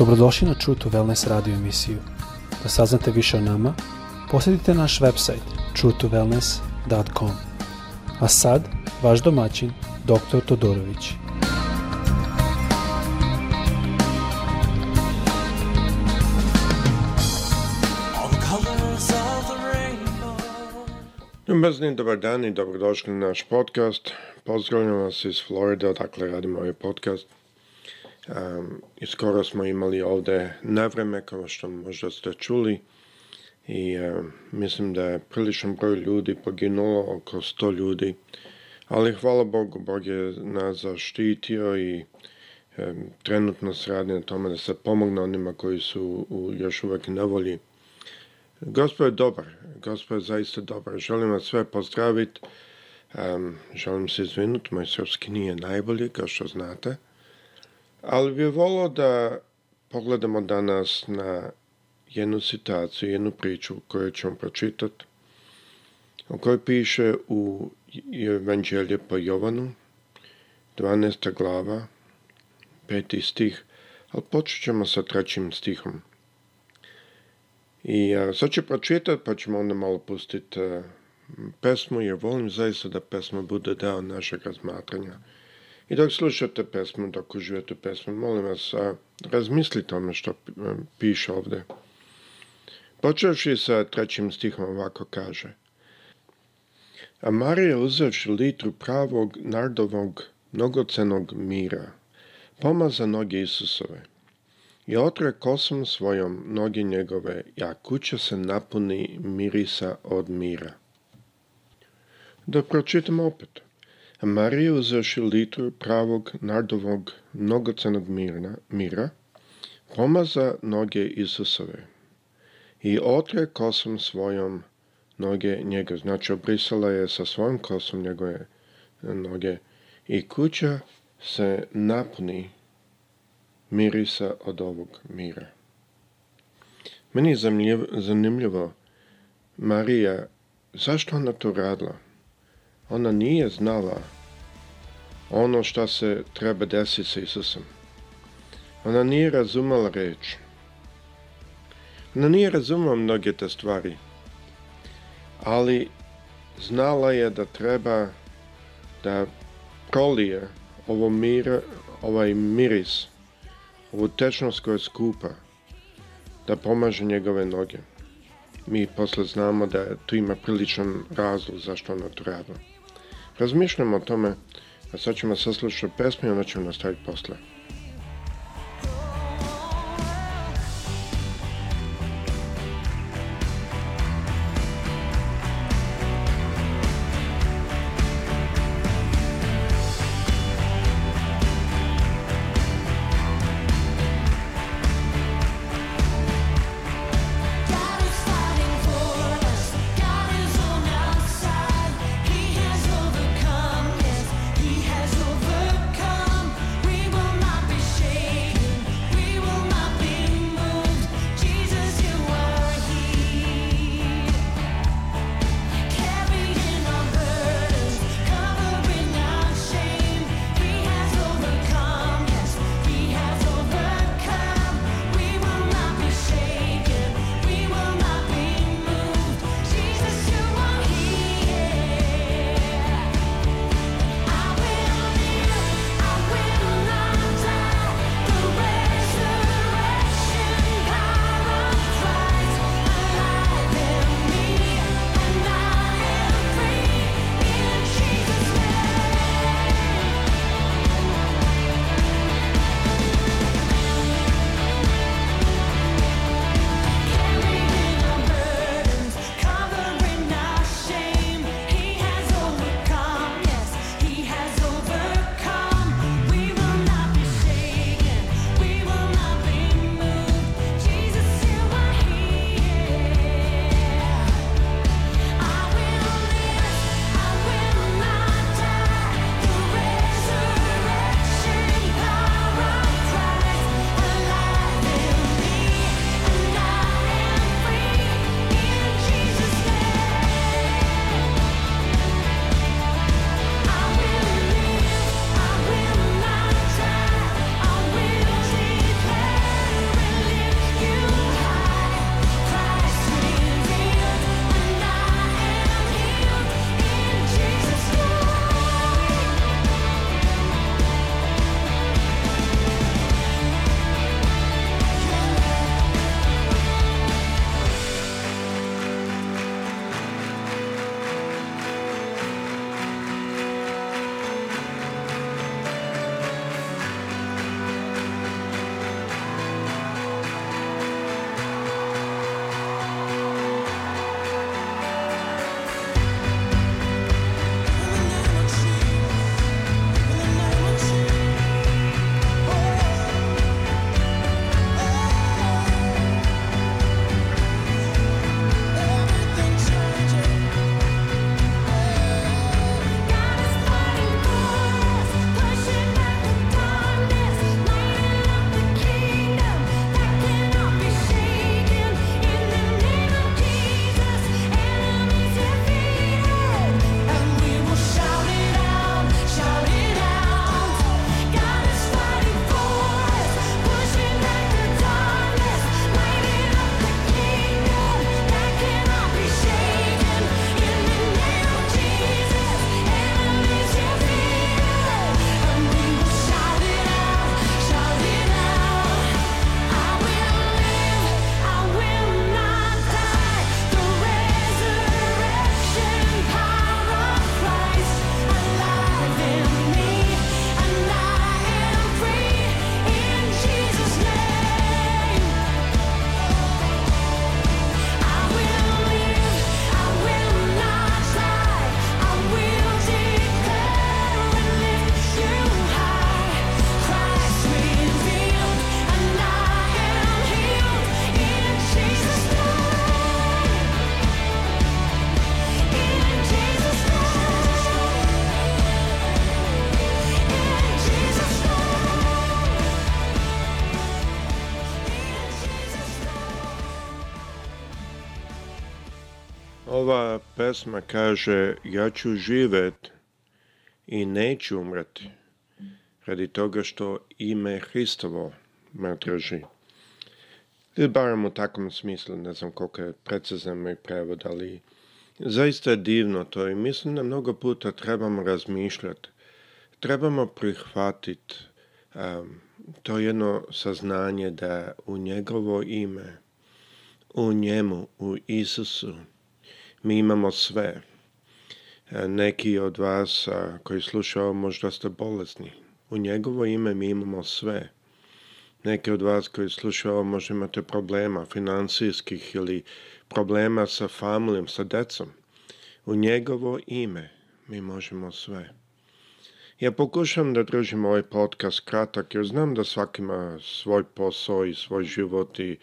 Dobrodošli na True to Wellness radio emisiju. Da saznate više o nama, posjetite naš website truetowellness.com. A sad, vaš domaćin, dr. Todorović. Ljubazni, dobar dan i dobrodošli na naš podcast. Pozdravljam vas iz Floride, odakle radimo ovaj podcast. Um, I skoro smo imali ovde nevreme, kao što možda ste čuli, i mislim da je priličan broj ljudi poginulo, oko 100 ljudi, ali hvala Bogu, Bog je nas zaštitio i trenutno se radi na tome da se pomogne onima koji su u, još uvek nevolji. Gospod je dobar, Gospod je zaista dobar. Želim vas sve pozdraviti. Um, želim se izvinuti, moj srpski nije najbolji, kao što znate ali bih volao da pogledamo danas na jednu situaciju, jednu priču koju ćemo pročitati, o kojoj piše u Evanđelje po Jovanu, 12. glava, 5. stih, ali počet ćemo sa trećim stihom. I a, sad ću pročitati, pa ćemo onda malo pustiti e, pesmu, jer volim zaista da pesma bude deo našeg razmatranja. I dok slušate pesmu, dok uživate pesmu, molim vas, a, razmislite tome što piše ovde. Počevši sa trećim stihom ovako kaže. A Marija uzevši litru pravog, nardovog, mnogocenog mira, pomaza noge Isusove i otre kosom svojom noge njegove, a kuća se napuni mirisa od mira. Da pročitam opet. Marius Šilditur pravog nardovog mnogocenog mirna, mira, pomaza noge Isusove i otre kosom svojom noge njega. Znači, obrisala je sa svojom kosom njegove e, noge i kuća se napni mirisa od ovog mira. Meni je zanimljivo, Marija, zašto ona to radila? Ona nije znala ono šta se treba desiti sa Isusom. Ona nije razumala reč. Ona nije razumela mnoge te stvari. Ali znala je da treba da prolije ovo mir, ovaj miris, ovu tečnost koja je skupa, da pomaže njegove noge. Mi posle znamo da tu ima priličan razlog zašto ona to Razmišljamo o tome, a sad ćemo saslušati pesmu i onda ćemo nastaviti posle. Ova pesma kaže ja ću živet i neću umrati radi toga što ime Hristovo me drži. Ili barem u takvom smislu, ne znam koliko je precizan moj prevod, ali zaista je divno to i mislim da mnogo puta trebamo razmišljati, trebamo prihvatiti um, to jedno saznanje da u njegovo ime, u njemu, u Isusu, mi imamo sve. E, neki od vas koji slušao možda ste bolesni. U njegovo ime mi imamo sve. Neki od vas koji slušao možda imate problema financijskih ili problema sa familijom, sa decom. U njegovo ime mi možemo sve. Ja pokušam da držim ovaj podcast kratak jer znam da svaki ima svoj posao i svoj život i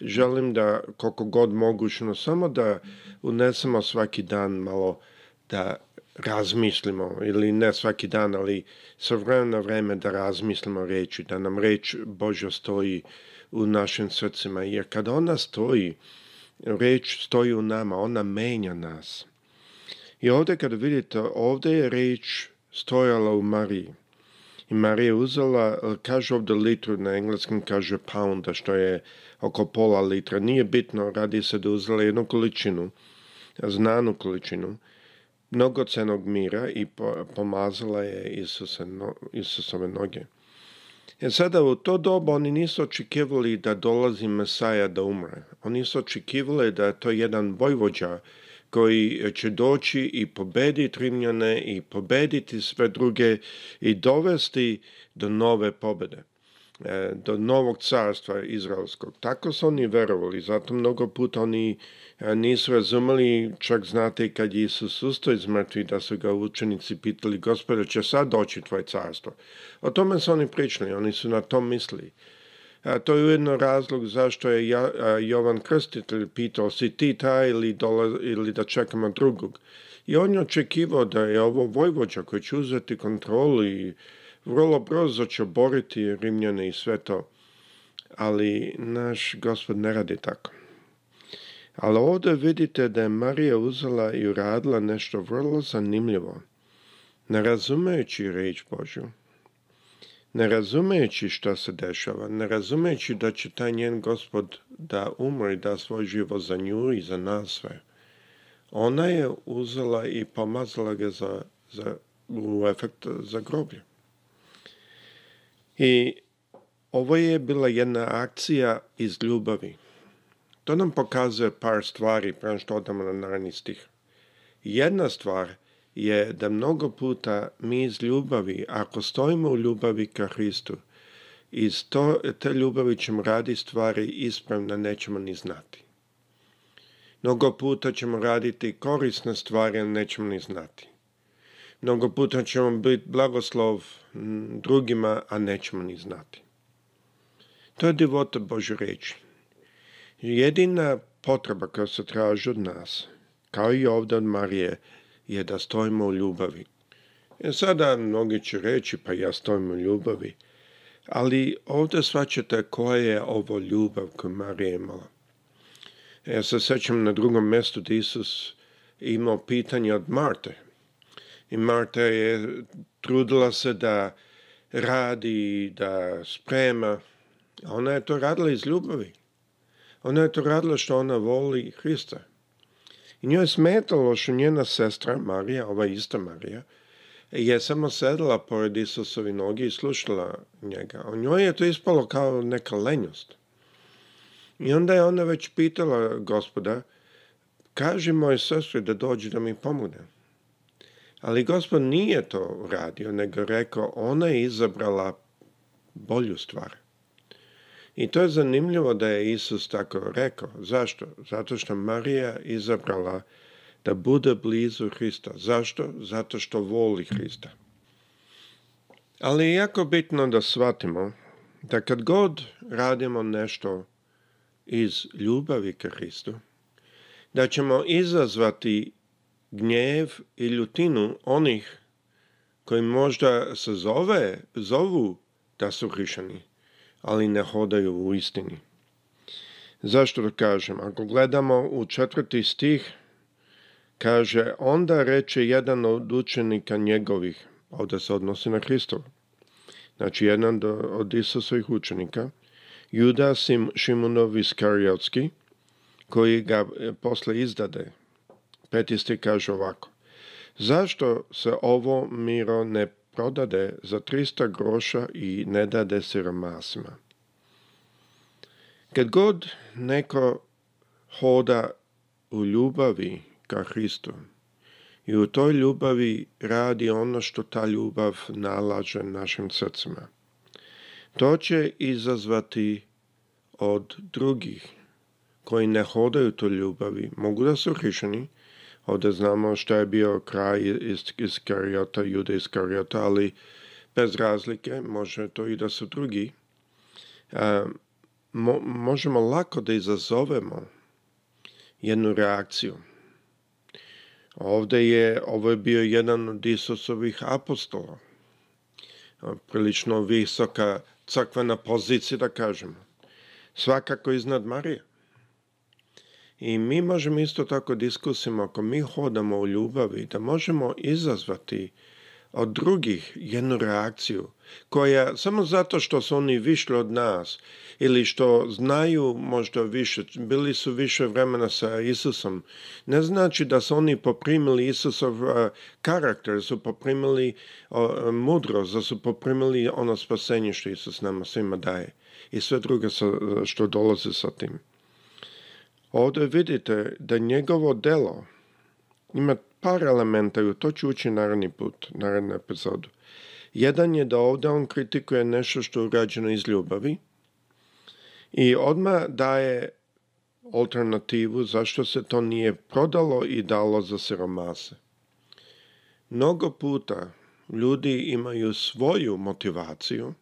želim da koliko god mogućno samo da unesemo svaki dan malo da razmislimo ili ne svaki dan, ali sa vremena na vreme da razmislimo reči, da nam reč Božja stoji u našim srcima, jer kada ona stoji, reč stoji u nama, ona menja nas. I ovde kada vidite, ovde je reč stojala u Mariji i Marija uzela, e, kaže ovde litru na engleskom, kaže pounda, što je oko pola litra. Nije bitno, radi se da uzela jednu količinu, znanu količinu, mnogocenog mira i pomazala je Isuse, no, Isusove noge. E sada u to doba oni nisu očekivali da dolazi Mesaja da umre. Oni su očekivali da je to jedan vojvođa koji će doći i pobediti Rimljane i pobediti sve druge i dovesti do nove pobede e, do novog carstva izraelskog. Tako su oni verovali, zato mnogo puta oni e, nisu razumeli, čak znate kad Isus ustao iz mrtvi, da su ga učenici pitali, gospode, će sad doći tvoje carstvo. O tome su oni pričali, oni su na tom mislili. A to je ujedno razlog zašto je ja, Jovan Krstitelj pitao si ti taj ili, dola, ili da čekamo drugog. I on je očekivao da je ovo Vojvođa koji će uzeti kontrolu i vrlo brzo će boriti Rimljane i sve to. Ali naš gospod ne radi tako. Ali ovdje vidite da je Marija uzela i uradila nešto vrlo zanimljivo, ne razumejući reč Božju ne razumejući što se dešava, ne razumejući da će taj njen gospod da umri, da svoj život za nju i za nas sve. Ona je uzela i pomazala ga za, za, u efekt za groblje. I ovo je bila jedna akcija iz ljubavi. To nam pokazuje par stvari, prema što odamo na naredni stih. Jedna stvar je da mnogo puta mi iz ljubavi, ako stojimo u ljubavi ka Hristu, iz to, te ljubavi ćemo radi stvari ispravno, nećemo ni znati. Mnogo puta ćemo raditi korisne stvari, nećemo ni znati. Mnogo puta ćemo biti blagoslov drugima, a nećemo ni znati. To je divota Bože reči. Jedina potreba koja se traži od nas, kao i ovde od Marije, je da stojimo u ljubavi. E sada mnogi će reći, pa ja stojim u ljubavi. Ali ovde svačate koja je ovo ljubav koju Marija imala. E, ja se sećam na drugom mestu da Isus imao pitanje od Marte. I Marta je trudila se da radi, da sprema. Ona je to radila iz ljubavi. Ona je to radila što ona voli Hrista. I njoj je smetalo što njena sestra Marija, ova ista Marija, je samo sedela pored Isusove noge i slušala njega. O njoj je to ispalo kao neka lenjost. I onda je ona već pitala gospoda, kaži moje sestri da dođe da mi pomogne. Ali gospod nije to radio, nego rekao, ona je izabrala bolju stvar. I to je zanimljivo da je Isus tako rekao. Zašto? Zato što Marija izabrala da bude blizu Hrista. Zašto? Zato što voli Hrista. Ali je jako bitno da shvatimo da kad god radimo nešto iz ljubavi ka Hristu, da ćemo izazvati gnjev i ljutinu onih koji možda se zove, zovu da su hrišani, ali ne hodaju u istini. Zašto da kažem? Ako gledamo u četvrti stih, kaže, onda reče jedan od učenika njegovih, ovdje da se odnosi na Hristova, znači jedan od Isusovih učenika, Juda Šimunov Iskariotski, koji ga e, posle izdade. Peti stih kaže ovako, zašto se ovo miro ne prodade za 300 groša i ne dade siromasima. Kad god neko hoda u ljubavi ka Hristu i u toj ljubavi radi ono što ta ljubav nalaže našim srcima, to će izazvati od drugih koji ne hodaju u toj ljubavi, mogu da su hrišćani, Ovde znamo šta je bio kraj ist, Iskariota, Juda Iskariota, ali bez razlike može to i da su drugi. E, mo, možemo lako da izazovemo jednu reakciju. Ovde je, ovo je bio jedan od Isusovih apostola. Prilično visoka crkvena pozicija, da kažemo. Svakako iznad Marije. I mi možemo isto tako diskusima, ako mi hodamo u ljubavi, da možemo izazvati od drugih jednu reakciju koja samo zato što su oni višli od nas ili što znaju možda više, bili su više vremena sa Isusom, ne znači da su oni poprimili Isusov uh, karakter, su poprimili uh, mudrost, da su poprimili ono spasenje što Isus nama svima daje i sve drugo što dolazi sa tim. Ovdje vidite da njegovo delo ima par elementa i to ću ući naredni put, narednu epizodu. Jedan je da ovde on kritikuje nešto što je urađeno iz ljubavi i odma daje alternativu zašto se to nije prodalo i dalo za siromase. Mnogo puta ljudi imaju svoju motivaciju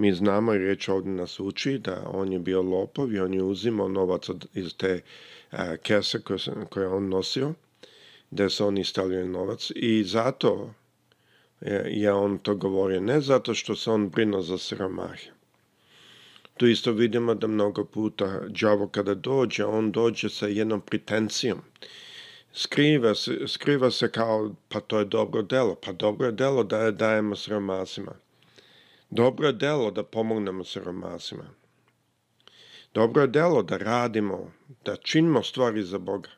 Mi znamo i riječ ovdje nas uči da on je bio lopov i on je uzimao novac od, iz te a, e, kese koje, koje on nosio, da se on istavljaju novac. I zato je, je on to govorio, ne zato što se on brino za siromahe. Tu isto vidimo da mnogo puta đavo kada dođe, on dođe sa jednom pretencijom. Skriva se, skriva se kao, pa to je dobro delo, pa dobro je delo da je dajemo sromasima. Dobro je delo da pomognemo siromasima. Dobro je delo da radimo, da činimo stvari za Boga,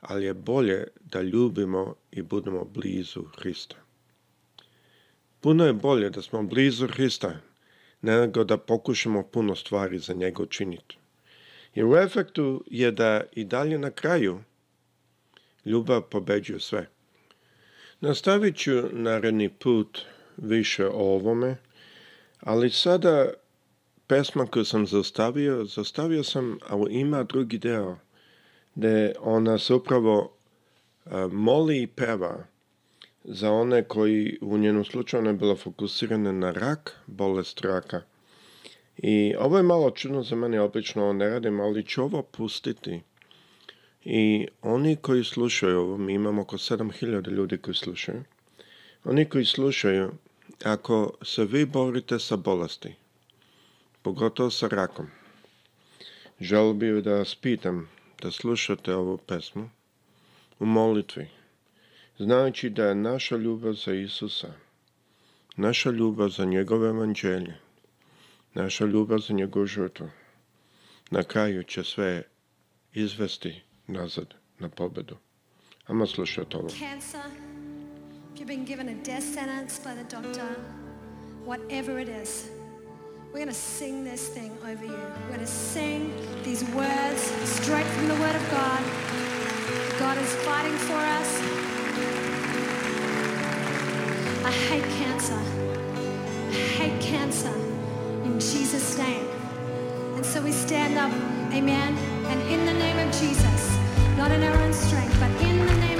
ali je bolje da ljubimo i budemo blizu Hrista. Puno je bolje da smo blizu Hrista nego da pokušamo puno stvari za njega učiniti. Jer u efektu je da i dalje na kraju ljubav pobeđuje sve. Nastavit ću naredni put više o ovome, Ali sada pesma koju sam zastavio, zastavio sam, ali ima drugi deo, gde ona se upravo a, e, moli i peva za one koji u njenom slučaju ona je bila fokusirana na rak, bolest raka. I ovo je malo čudno za mene, obično ovo ne radim, ali ću ovo pustiti. I oni koji slušaju ovo, mi imamo oko 7000 ljudi koji slušaju, oni koji slušaju, Ako se vi borite sa bolesti, pogotovo sa rakom, želio bih da vas pitam da slušate ovu pesmu u molitvi, znajući da je naša ljubav za Isusa, naša ljubav za njegove evanđelje, naša ljubav za njegovu žrtvu, na kraju će sve izvesti nazad na pobedu. Ama slušajte ovo. you've been given a death sentence by the doctor, whatever it is, we're going to sing this thing over you. We're going to sing these words straight from the Word of God. God is fighting for us. I hate cancer. I hate cancer in Jesus' name. And so we stand up, amen, and in the name of Jesus, not in our own strength, but in the name